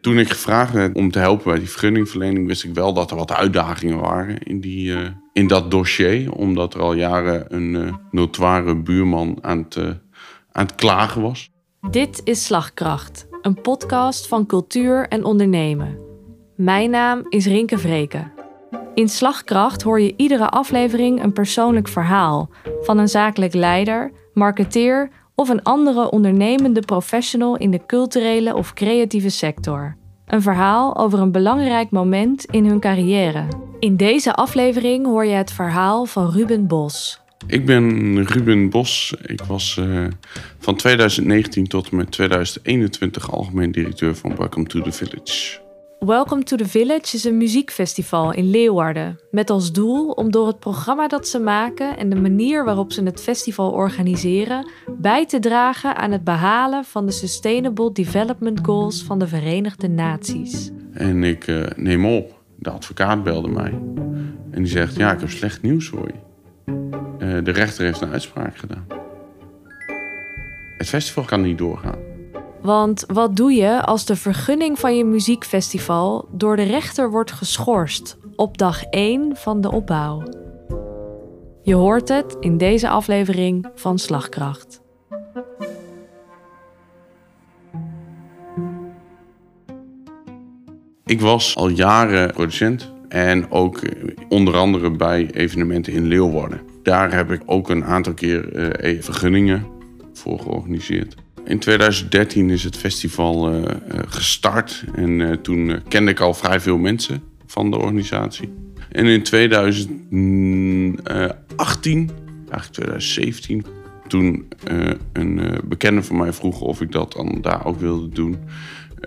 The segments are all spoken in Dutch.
Toen ik gevraagd werd om te helpen bij die vergunningverlening, wist ik wel dat er wat uitdagingen waren in, die, uh, in dat dossier. Omdat er al jaren een uh, notoire buurman aan het, uh, aan het klagen was. Dit is Slagkracht, een podcast van cultuur en ondernemen. Mijn naam is Rinke Vreken. In Slagkracht hoor je iedere aflevering een persoonlijk verhaal van een zakelijk leider, marketeer of een andere ondernemende professional in de culturele of creatieve sector. Een verhaal over een belangrijk moment in hun carrière. In deze aflevering hoor je het verhaal van Ruben Bos. Ik ben Ruben Bos. Ik was uh, van 2019 tot en met 2021 algemeen directeur van Welcome to the Village. Welcome to the Village is een muziekfestival in Leeuwarden. Met als doel om door het programma dat ze maken en de manier waarop ze het festival organiseren bij te dragen aan het behalen van de Sustainable Development Goals van de Verenigde Naties. En ik uh, neem op. De advocaat belde mij. En die zegt: Ja, ik heb slecht nieuws voor je. Uh, de rechter heeft een uitspraak gedaan. Het festival kan niet doorgaan. Want wat doe je als de vergunning van je muziekfestival door de rechter wordt geschorst op dag 1 van de opbouw? Je hoort het in deze aflevering van Slagkracht. Ik was al jaren producent en ook onder andere bij evenementen in Leeuwarden. Daar heb ik ook een aantal keer uh, vergunningen voor georganiseerd. In 2013 is het festival uh, gestart en uh, toen kende ik al vrij veel mensen van de organisatie. En in 2018, eigenlijk 2017, toen een bekende van mij vroeg of ik dat dan daar ook wilde doen,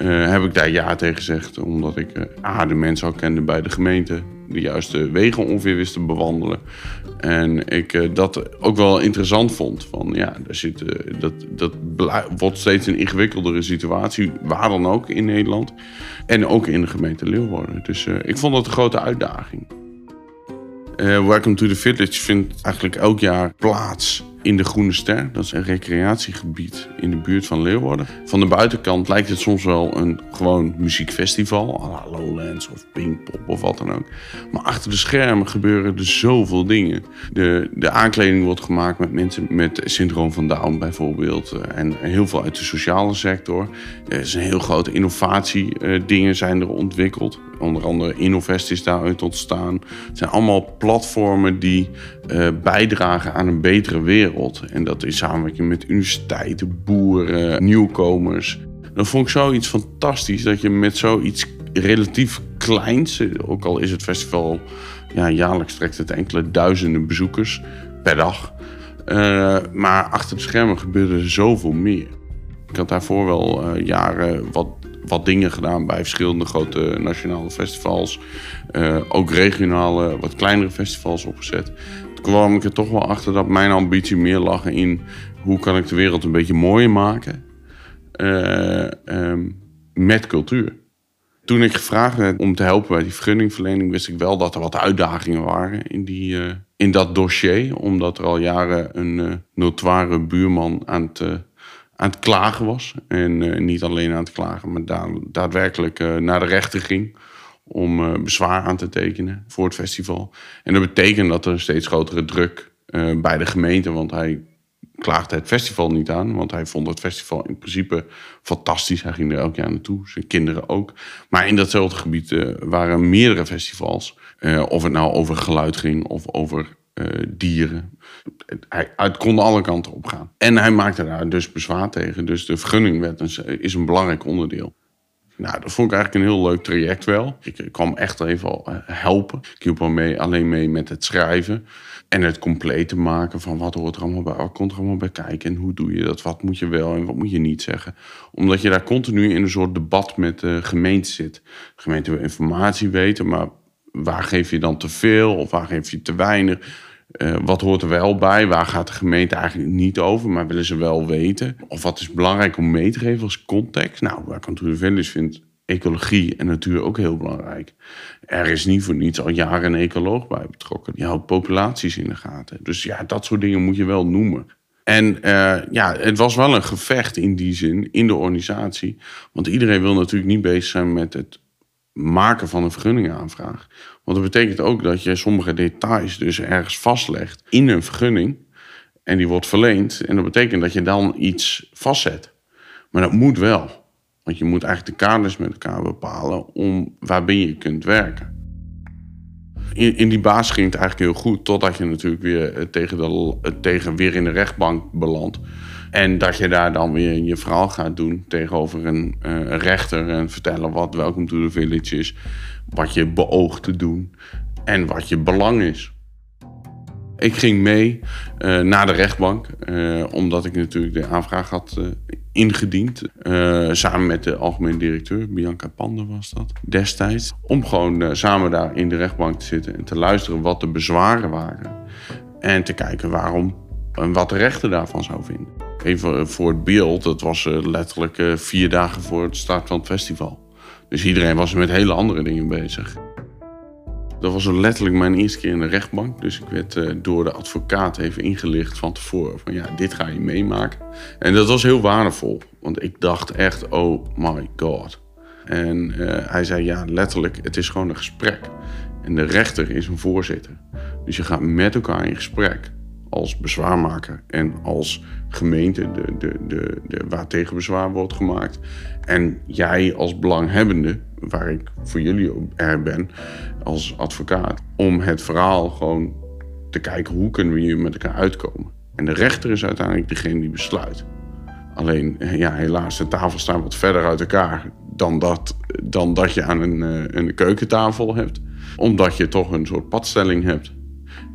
heb ik daar ja tegen gezegd. Omdat ik A, de mensen al kende bij de gemeente, de juiste wegen ongeveer wist te bewandelen. En ik uh, dat ook wel interessant vond. Van ja, daar zit, uh, dat, dat wordt steeds een ingewikkeldere situatie, waar dan ook in Nederland. En ook in de gemeente Leeuwarden. Dus uh, ik vond dat een grote uitdaging. Welcome to the Village vindt eigenlijk elk jaar plaats in de Groene Ster. Dat is een recreatiegebied in de buurt van Leeuwarden. Van de buitenkant lijkt het soms wel een gewoon muziekfestival. à la Lowlands of Pinkpop of wat dan ook. Maar achter de schermen gebeuren er zoveel dingen. De, de aankleding wordt gemaakt met mensen met syndroom van Down bijvoorbeeld. Eh, en heel veel uit de sociale sector. Er een heel grote innovatie. Eh, zijn er ontwikkeld. Onder andere Innovest is daaruit ontstaan. Het zijn allemaal platformen die uh, bijdragen aan een betere wereld. En dat in samenwerking met universiteiten, boeren, nieuwkomers. Dan vond ik zoiets fantastisch dat je met zoiets relatief kleins, ook al is het festival ja, jaarlijks trekt het enkele duizenden bezoekers per dag. Uh, maar achter de schermen gebeurde er zoveel meer. Ik had daarvoor wel uh, jaren wat wat dingen gedaan bij verschillende grote nationale festivals. Uh, ook regionale, wat kleinere festivals opgezet. Toen kwam ik er toch wel achter dat mijn ambitie meer lag in hoe kan ik de wereld een beetje mooier maken uh, um, met cultuur. Toen ik gevraagd werd om te helpen bij die vergunningverlening, wist ik wel dat er wat uitdagingen waren in, die, uh, in dat dossier. Omdat er al jaren een notoire buurman aan het aan het klagen was. En uh, niet alleen aan het klagen, maar da daadwerkelijk uh, naar de rechter ging om uh, bezwaar aan te tekenen voor het festival. En dat betekent dat er een steeds grotere druk bij de gemeente, want hij klaagde het festival niet aan, want hij vond het festival in principe fantastisch. Hij ging er elk jaar naartoe, zijn kinderen ook. Maar in datzelfde gebied waren meerdere festivals. of het nou over geluid ging of over dieren. Hij, het kon alle kanten op gaan. En hij maakte daar dus bezwaar tegen. Dus de vergunningwet is een belangrijk onderdeel. Nou, dat vond ik eigenlijk een heel leuk traject wel. Ik, kwam echt even eh, helpen. Ik hielp mee, alleen mee met het schrijven. En het compleet maken van wat hoort er allemaal bij, wat komt er allemaal bij kijken en hoe doe je dat, wat moet je wel en wat moet je niet zeggen. Omdat je daar continu in een soort debat met de gemeente zit. De gemeente wil informatie weten, maar waar geef je dan te veel of waar geef je te weinig? Uh, wat hoort er wel bij? Waar gaat de gemeente eigenlijk niet over, maar willen ze wel weten? Of wat is belangrijk om mee te geven als context? Nou, waar Contour Village vindt ecologie en natuur ook heel belangrijk. Er is niet voor niets al jaren een ecoloog bij betrokken. Die houdt populaties in de gaten. Dus ja, dat soort dingen moet je wel noemen. En uh, ja, het was wel een gevecht in die zin, in de organisatie. Want iedereen wil natuurlijk niet bezig zijn met het maken van een vergunningaanvraag. Want dat betekent ook dat je sommige details dus ergens vastlegt in een vergunning. En die wordt verleend. En dat betekent dat je dan iets vastzet. Maar dat moet wel. Want je moet eigenlijk de kaders met elkaar bepalen om waarbinnen je kunt werken. In, in die basis ging het eigenlijk heel goed, totdat je natuurlijk weer eh, tegen, de, eh, tegen weer in de rechtbank belandt. En dat je daar dan weer je verhaal gaat doen tegenover een uh, rechter en vertellen wat Welcome to the Village is, wat je beoogt te doen en wat je belang is. Ik ging mee uh, naar de rechtbank, uh, omdat ik natuurlijk de aanvraag had ingediend. samen met de algemeen directeur, Bianca Pander was dat destijds. Om gewoon samen daar in de rechtbank te zitten en te luisteren wat de bezwaren waren. En te kijken waarom en wat de rechter daarvan zou vinden. Even voor het beeld, dat was letterlijk vier dagen voor het start van het festival. Dus iedereen was met hele andere dingen bezig. Dat was letterlijk mijn eerste keer in de rechtbank. Dus ik werd uh, door de advocaat even ingelicht van tevoren. Van ja, dit ga je meemaken. En dat was heel waardevol. Want ik dacht echt, oh my god. En hij zei ja, letterlijk, het is gewoon een gesprek. En de rechter is een voorzitter. Dus je gaat met elkaar in gesprek als bezwaarmaker en als gemeente de, de, de, de, waar tegen bezwaar wordt gemaakt. En jij als belanghebbende, waar ik voor jullie er ben, als advocaat, om het verhaal gewoon te kijken hoe kunnen we hier met elkaar uitkomen. En de rechter is uiteindelijk degene die besluit. Alleen, ja, helaas, de tafel staat wat verder uit elkaar dan dat, dan dat je aan een, eh, een keukentafel hebt. Omdat je toch een soort padstelling hebt.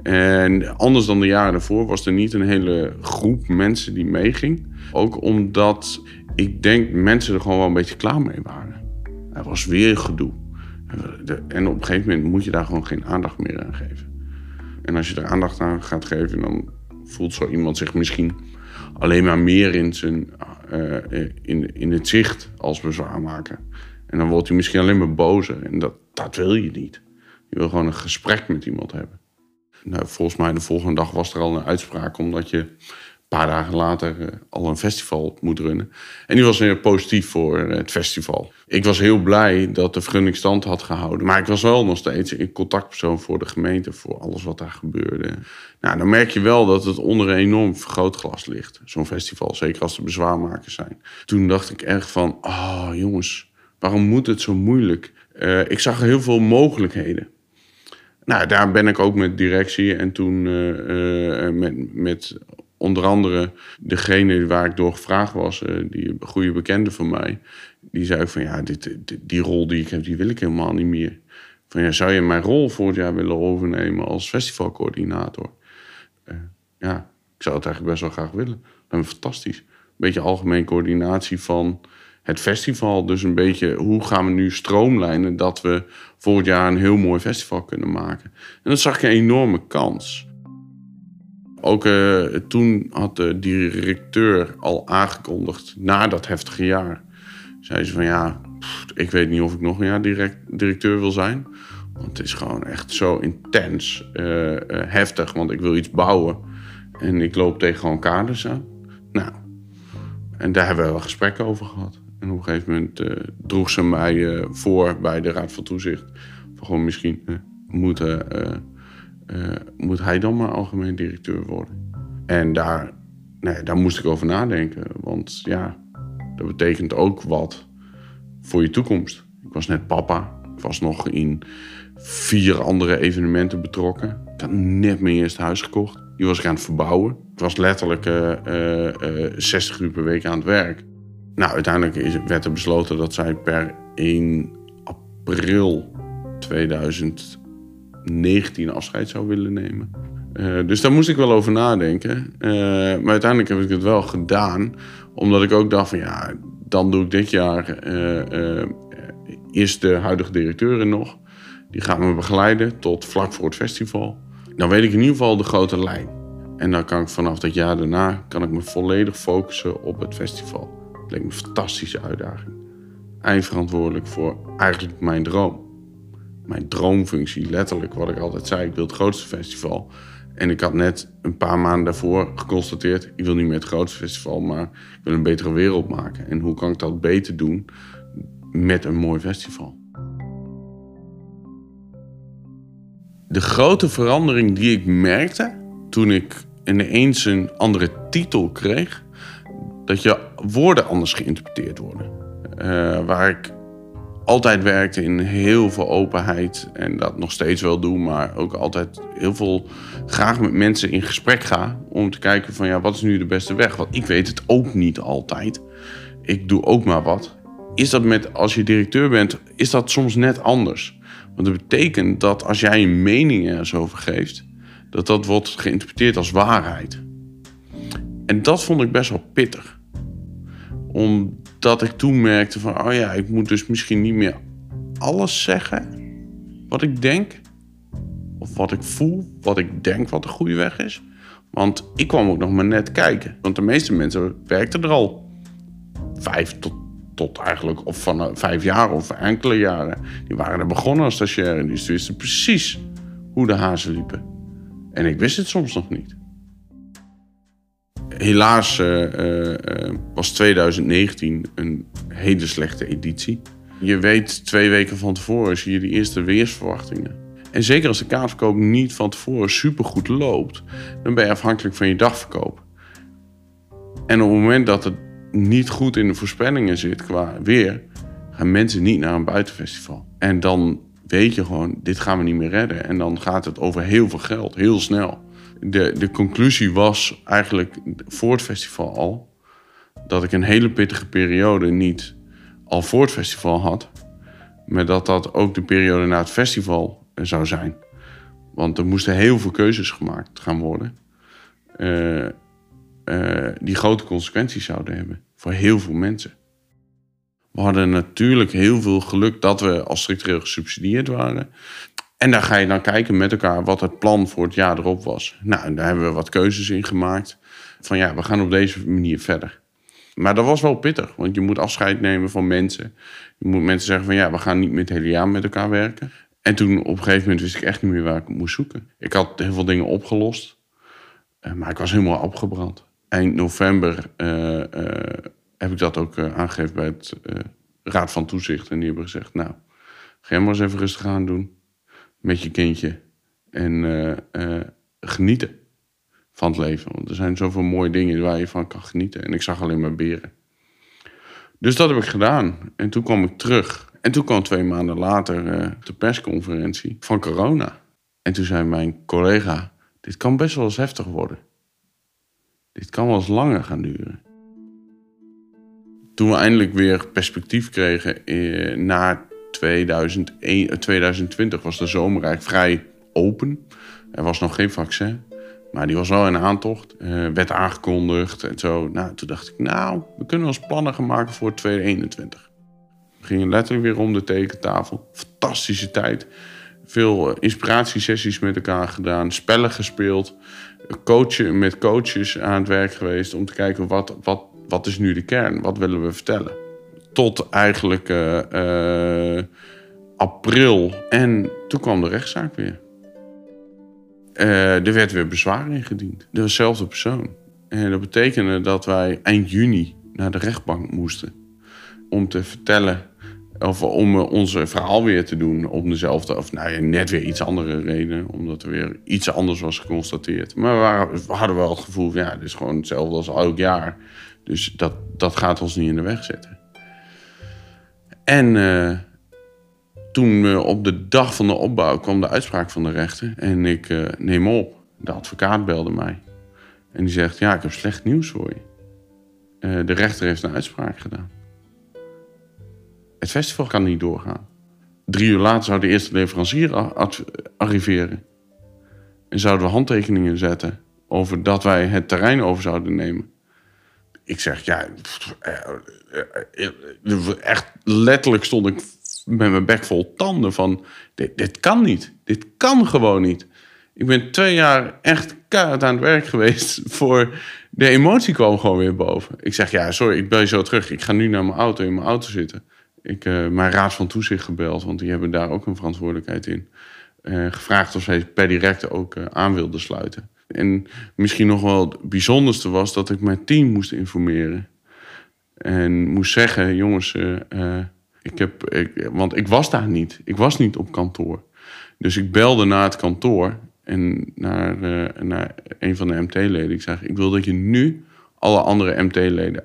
En anders dan de jaren daarvoor was er niet een hele groep mensen die meeging. Ook omdat ik denk mensen er gewoon wel een beetje klaar mee waren. Er was weer gedoe. En op een gegeven moment moet je daar gewoon geen aandacht meer aan geven. En als je er aandacht aan gaat geven, dan voelt zo iemand zich misschien alleen maar meer in, zijn, uh, in, in het zicht als bezwaarmaker. En dan wordt hij misschien alleen maar bozer. En dat, dat wil je niet. Je wil gewoon een gesprek met iemand hebben. Nou, volgens mij de volgende dag was er al een uitspraak, omdat je een paar dagen later uh, al een festival moet runnen. En die was heel positief voor het festival. Ik was heel blij dat de vergunning stand had gehouden. Maar ik was wel nog steeds in contactpersoon voor de gemeente, voor alles wat daar gebeurde. Nou, dan merk je wel dat het onder een enorm vergrootglas ligt, zo'n festival. Zeker als er bezwaarmakers zijn. Toen dacht ik echt van, oh jongens, waarom moet het zo moeilijk? Uh, ik zag heel veel mogelijkheden. Nou, daar ben ik ook met directie en toen uh, met, met onder andere degene waar ik door gevraagd was, die goede bekende van mij, die zei ook van ja, dit, die rol die ik heb, die wil ik helemaal niet meer. Van ja, zou je mijn rol voor het jaar willen overnemen als festivalcoördinator? ja, ik zou het eigenlijk best wel graag willen. Dat is fantastisch. Een beetje algemeen coördinatie van het festival. Dus een beetje hoe gaan we nu stroomlijnen dat we volgend jaar een heel mooi festival kunnen maken. En dat zag ik een enorme kans. Ook uh, toen had de directeur al aangekondigd, na dat heftige jaar, zei ze van ja, ik weet niet of ik nog een jaar direct, directeur wil zijn. Want het is gewoon echt zo intens uh, uh, heftig, want ik wil iets bouwen. En ik loop tegen gewoon kaders aan. Nou, en daar hebben we wel gesprekken over gehad. En op een gegeven moment uh, droeg ze mij uh, voor bij de Raad van Toezicht. Van gewoon misschien uh, moet, moet hij dan maar algemeen directeur worden. En daar, nee, daar moest ik over nadenken. Want ja, dat betekent ook wat voor je toekomst. Ik was net papa. Ik was nog in vier andere evenementen betrokken. Ik had net mijn eerste huis gekocht. Die was ik aan het verbouwen. Ik was letterlijk 60 uur per week aan het werk. Nou, uiteindelijk is, werd er besloten dat zij per 1 april 2019 afscheid zou willen nemen. Uh, dus daar moest ik wel over nadenken. Uh, maar uiteindelijk heb ik het wel gedaan. Omdat ik ook dacht van ja, dan doe ik dit jaar uh, eerst de huidige directeur nog. Die gaat me begeleiden tot vlak voor het festival. Dan weet ik in ieder geval de grote lijn. En dan kan ik vanaf dat jaar daarna kan ik me volledig focussen op het festival. Leek me een fantastische uitdaging. Eindverantwoordelijk voor eigenlijk mijn droom. Mijn droomfunctie, letterlijk wat ik altijd zei. Ik wil het grootste festival. En ik had net een paar maanden daarvoor geconstateerd... ik wil niet meer het grootste festival, maar ik wil een betere wereld maken. En hoe kan ik dat beter doen met een mooi festival? De grote verandering die ik merkte toen ik ineens een andere titel kreeg... dat je woorden anders geïnterpreteerd worden. Uh, waar ik altijd werkte in heel veel openheid en dat nog steeds wel doe, maar ook altijd heel veel graag met mensen in gesprek ga om te kijken van ja, wat is nu de beste weg? Want ik weet het ook niet altijd. Ik doe ook maar wat. Is dat met als je directeur bent, is dat soms net anders? Want dat betekent dat als jij een mening ergens over geeft, dat dat wordt geïnterpreteerd als waarheid. En dat vond ik best wel pittig. Om dat ik toen merkte van, oh ja, ik moet dus misschien niet meer alles zeggen wat ik denk. Of wat ik voel, wat ik denk wat de goede weg is. Want ik kwam ook nog maar net kijken. Want de meeste mensen werkten er al vijf tot, tot eigenlijk, of van uh, vijf jaar of enkele jaren. Die waren er begonnen als stagiaire. Die wisten precies hoe de hazen liepen. En ik wist het soms nog niet. Helaas uh, uh, was 2019 een hele slechte editie. Je weet twee weken van tevoren zie je de eerste weersverwachtingen. En zeker als de kaartverkoop niet van tevoren supergoed loopt, dan ben je afhankelijk van je dagverkoop. En op het moment dat het niet goed in de voorspellingen zit qua weer, gaan mensen niet naar een buitenfestival. En dan weet je gewoon, dit gaan we niet meer redden. En dan gaat het over heel veel geld, heel snel de, de conclusie was eigenlijk voor het festival al dat ik een hele pittige periode niet al voor het festival had, maar dat dat ook de periode na het festival zou zijn. Want er moesten heel veel keuzes gemaakt gaan worden. Uh, uh, die grote consequenties zouden hebben voor heel veel mensen. We hadden natuurlijk heel veel geluk dat we als structureel gesubsidieerd waren. En daar ga je dan kijken met elkaar wat het plan voor het jaar erop was. Nou, daar hebben we wat keuzes in gemaakt. Van ja, we gaan op deze manier verder. Maar dat was wel pittig, want je moet afscheid nemen van mensen. Je moet mensen zeggen van ja, we gaan niet met het hele jaar met elkaar werken. En toen op een gegeven moment wist ik echt niet meer waar ik moest zoeken. Ik had heel veel dingen opgelost, eh, maar ik was helemaal opgebrand. Eind november uh, uh, heb ik dat ook aangegeven bij het Raad van Toezicht. En die hebben gezegd, nou, ga jij eens even rustig aan doen met je kindje. En uh, genieten van het leven. Want er zijn zoveel mooie dingen waar je van kan genieten. En ik zag alleen maar beren. Dus dat heb ik gedaan. En toen kwam ik terug. En toen kwam twee maanden later uh, de persconferentie van corona. En toen zei mijn collega: Dit kan best wel eens heftig worden. Dit kan wel eens langer gaan duren. Toen we eindelijk weer perspectief kregen eh, na 2001, 2020 was de zomer eigenlijk vrij open. Er was nog geen vaccin. Maar die was wel in aantocht. Uh, werd aangekondigd en zo. Nou, toen dacht ik, nou, we kunnen ons plannen gaan maken voor 2021. We gingen letterlijk weer om de tekentafel. Fantastische tijd. Veel eh, inspiratiesessies met elkaar gedaan. Spellen gespeeld. Coachen, met coaches aan het werk geweest. Om te kijken, wat, wat, wat is nu de kern? Wat willen we vertellen? Tot eigenlijk uh, uh, april. En toen kwam de rechtszaak weer. Uh, er werd weer bezwaar ingediend. Dezelfde persoon. En dat betekende dat wij eind juni naar de rechtbank moesten. Om te vertellen, of om onze verhaal weer te doen. Om dezelfde, of nou ja, net weer iets andere reden. Omdat er weer iets anders was geconstateerd. Maar we, waren, we hadden wel het gevoel, ja, het is gewoon hetzelfde als elk jaar. Dus dat, dat gaat ons niet in de weg zetten. En uh, toen op de dag van de opbouw kwam de uitspraak van de rechter. En ik uh, neem op. De advocaat belde mij. En die zegt, ja, ik heb slecht nieuws voor je. de rechter heeft een uitspraak gedaan. Het festival kan niet doorgaan. Drie uur later zou de eerste leverancier arriveren. En zouden we handtekeningen zetten over dat wij het terrein over zouden nemen. Ik zeg, ja, eh, eh, echt letterlijk stond ik met mijn bek vol tanden van... Dit, dit kan niet. Dit kan gewoon niet. Ik ben twee jaar echt keihard aan het werk geweest voor... De emotie kwam gewoon weer boven. Ik zeg, ja, sorry, ik bel je zo terug. Ik ga nu naar mijn auto, in mijn auto zitten. Ik uh, mijn raad van toezicht gebeld, want die hebben daar ook een verantwoordelijkheid in. gevraagd of zij per direct ook aan wilde sluiten. En misschien nog wel het bijzonderste was dat ik mijn team moest informeren. En moest zeggen, jongens, uh, ik heb, ik, want ik was daar niet. Ik was niet op kantoor. Dus ik belde naar het kantoor en naar, naar een van de MT-leden. Ik zeg, ik wil dat je nu alle andere MT-leden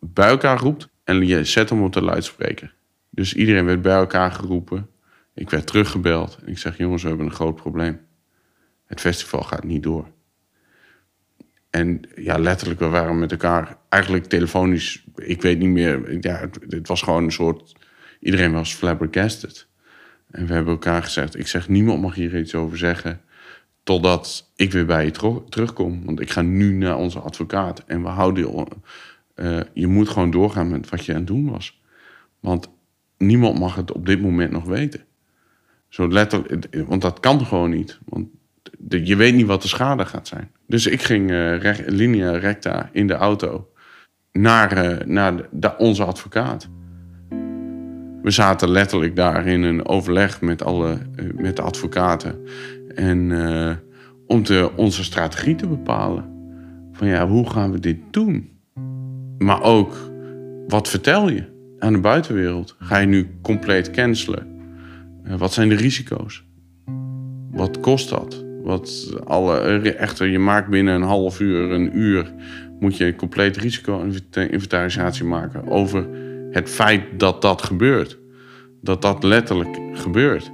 bij elkaar roept en je zet hem op de luidspreker. Dus iedereen werd bij elkaar geroepen. Ik werd teruggebeld. En ik zeg, jongens, we hebben een groot probleem. Het festival gaat niet door. En ja, letterlijk, we waren met elkaar eigenlijk telefonisch. Ik weet niet meer. Ja, het, was gewoon een soort. Iedereen was flabbergasted. En we hebben elkaar gezegd: Ik zeg, niemand mag hier iets over zeggen. Totdat ik weer bij je terugkom. Want ik ga nu naar onze advocaat. En we houden. Uh, je moet gewoon doorgaan met wat je aan het doen was. Want niemand mag het op dit moment nog weten. Zo letterlijk, want dat kan gewoon niet. Want je weet niet wat de schade gaat zijn. Dus ik ging uh, recht, linea recta in de auto naar, uh, naar de, onze advocaat. We zaten letterlijk daar in een overleg met, alle, uh, met de advocaten. En om te, onze strategie te bepalen. Van ja, hoe gaan we dit doen? Maar ook, wat vertel je aan de buitenwereld? Ga je nu compleet cancelen? wat zijn de risico's? Wat kost dat? Wat alle, echter, je maakt binnen een half uur, een uur, moet je een compleet risico-inventarisatie maken over het feit dat dat gebeurt. Dat dat letterlijk gebeurt.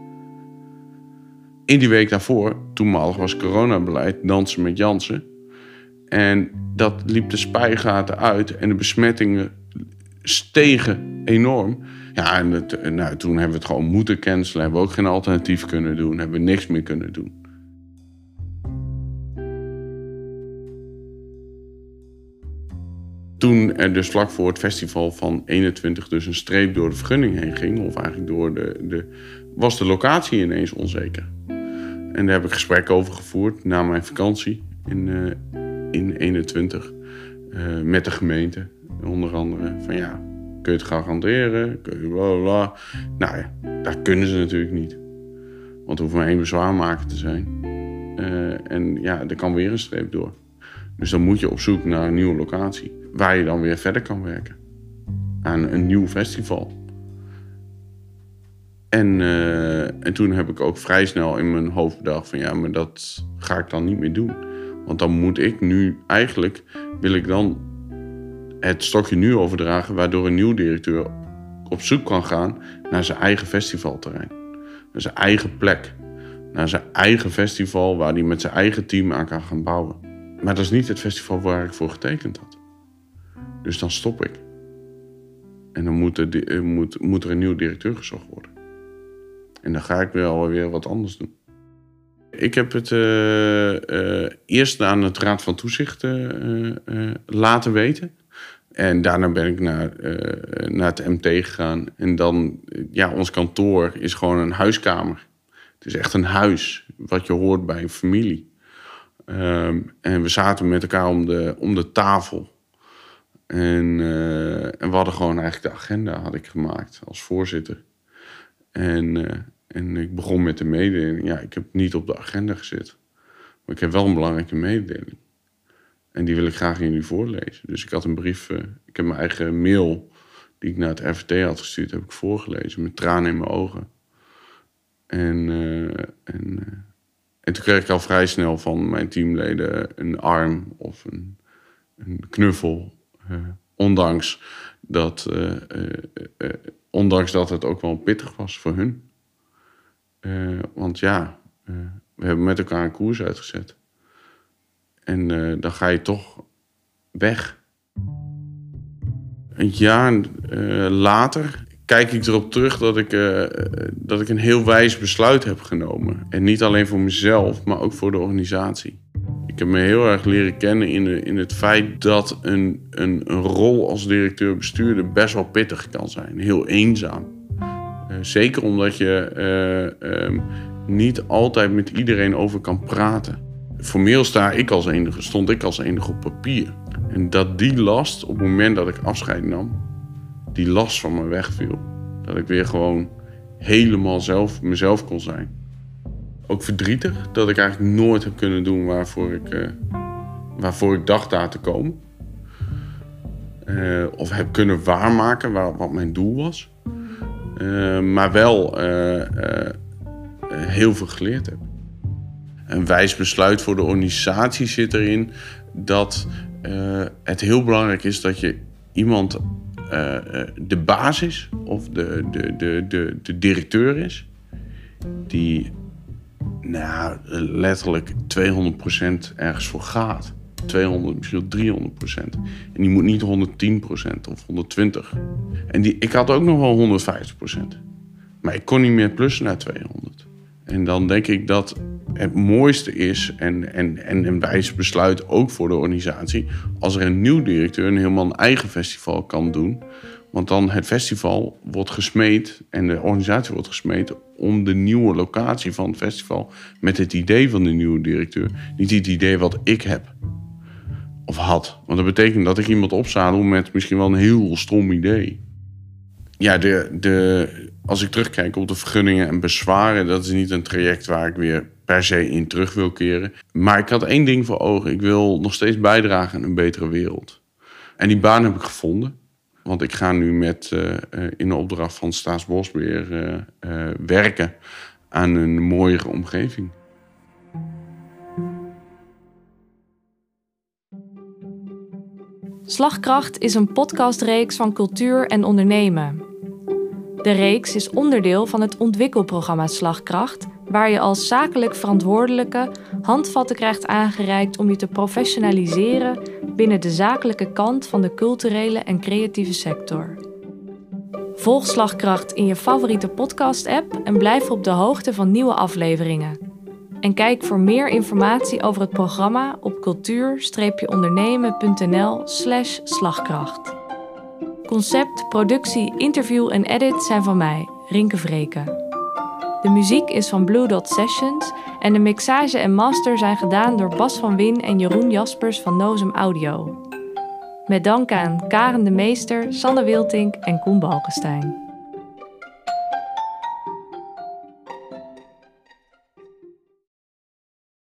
In die week daarvoor, toenmalig was coronabeleid, dansen met Jansen. En dat liep de spijgaten uit en de besmettingen stegen enorm. Ja, en het, nou, toen hebben we het gewoon moeten cancelen. Hebben we ook geen alternatief kunnen doen. Hebben we niks meer kunnen doen. Toen er dus vlak voor het festival van 21 dus een streep door de vergunning heen ging, of eigenlijk door de, de was de locatie ineens onzeker. En daar heb ik gesprek over gevoerd na mijn vakantie in, uh, in 21 uh, eh, met de gemeente. Onder andere van ja, kun je het garanderen? Kun je bla. Nou ja, dat kunnen ze natuurlijk niet. Want er hoeft maar één bezwaarmaker te zijn. Uh, en ja, er kan weer een streep door. Dus dan moet je op zoek naar een nieuwe locatie. Waar je dan weer verder kan werken. Aan een nieuw festival. En, uh, en toen heb ik ook vrij snel in mijn hoofd bedacht van ja, maar dat ga ik dan niet meer doen. Want dan moet ik nu eigenlijk, wil ik dan het stokje nu overdragen, waardoor een nieuw directeur op zoek kan gaan naar zijn eigen festivalterrein. Naar zijn eigen plek. Naar zijn eigen festival waar hij met zijn eigen team aan kan gaan bouwen. Maar dat is niet het festival waar ik voor getekend had. Dus dan stop ik. En dan moet er, eh, moet, moet een nieuw directeur gezocht worden. En dan ga ik weer wat anders doen. Ik heb het uh, uh, eerst aan het Raad van Toezicht laten weten. En daarna ben ik naar, naar het MT gegaan. En dan, ja, ons kantoor is gewoon een huiskamer. Het is echt een huis, wat je hoort bij een familie. Um, en we zaten met elkaar om de, om de tafel. En, uh, en we hadden gewoon eigenlijk de agenda had ik gemaakt als voorzitter. En, uh, en ik begon met de mededeling. Ja, ik heb niet op de agenda gezet. Maar ik heb wel een belangrijke mededeling. En die wil ik graag aan jullie voorlezen. Dus ik had een brief, uh, ik heb mijn eigen mail die ik naar het RVT had gestuurd, heb ik voorgelezen met tranen in mijn ogen. En, en en toen kreeg ik al vrij snel van mijn teamleden een arm of een, een knuffel. Uh, ondanks, dat, uh, uh, ondanks dat het ook wel pittig was voor hun. want ja, we hebben met elkaar een koers uitgezet. En dan ga je toch weg. Een jaar later kijk ik erop terug dat ik, uh, dat ik een heel wijs besluit heb genomen. En niet alleen voor mezelf, maar ook voor de organisatie. Ik heb me heel erg leren kennen in, de, in het feit dat een, een, een rol als directeur-bestuurder best wel pittig kan zijn. Heel eenzaam. Uh, zeker omdat je uh, um, niet altijd met iedereen over kan praten. Formeel sta ik als enige, stond ik als enige op papier. En dat die last, op het moment dat ik afscheid nam, die last van me wegviel. Dat ik weer gewoon helemaal zelf, mezelf kon zijn. ook verdrietig dat ik eigenlijk nooit heb kunnen doen waarvoor ik, uh, waarvoor ik dacht daar te komen. Uh, of heb kunnen waarmaken waar, wat mijn doel was. Uh, maar wel heel veel geleerd heb. Een wijs besluit voor de organisatie zit erin dat het heel belangrijk is dat je iemand de basis of de, de, de, de, de directeur is die nou, letterlijk 200% ergens voor gaat. 200, misschien 300% En die moet niet 110% of 120. En die, ik had ook nog wel 150% Maar ik kon niet meer plussen naar 200. En dan denk ik dat het mooiste is en, en, en een wijs besluit ook voor de organisatie... als er een nieuw directeur een helemaal eigen festival kan doen... Want dan het festival wordt gesmeed en de organisatie wordt gesmeed om de nieuwe locatie van het festival met het idee van de nieuwe directeur. Niet het idee wat ik heb of had. Want dat betekent dat ik iemand opzadel met misschien wel een heel stom idee. Ja, de, de, als ik terugkijk op de vergunningen en bezwaren, dat is niet een traject waar ik weer per se in terug wil keren. Maar ik had één ding voor ogen. Ik wil nog steeds bijdragen aan een betere wereld. En die baan heb ik gevonden. Want ik ga nu met, uh, in de opdracht van Staatsbosbeheer uh, werken aan een mooiere omgeving. Slagkracht is een podcastreeks van cultuur en ondernemen. De reeks is onderdeel van het ontwikkelprogramma Slagkracht, waar je als zakelijk verantwoordelijke handvatten krijgt aangereikt om je te professionaliseren binnen de zakelijke kant van de culturele en creatieve sector. Volg Slagkracht in je favoriete podcast-app en blijf op de hoogte van nieuwe afleveringen. En kijk voor meer informatie over het programma op cultuur-ondernemen.nl/slash slagkracht. Concept, productie, interview en edit zijn van mij, Rinke Vreken. De muziek is van Blue Dot Sessions en de mixage en master zijn gedaan door Bas van Win en Jeroen Jaspers van Nozem Audio. Met dank aan Karen de Meester, Sanne Wiltink en Koen Balkenstein.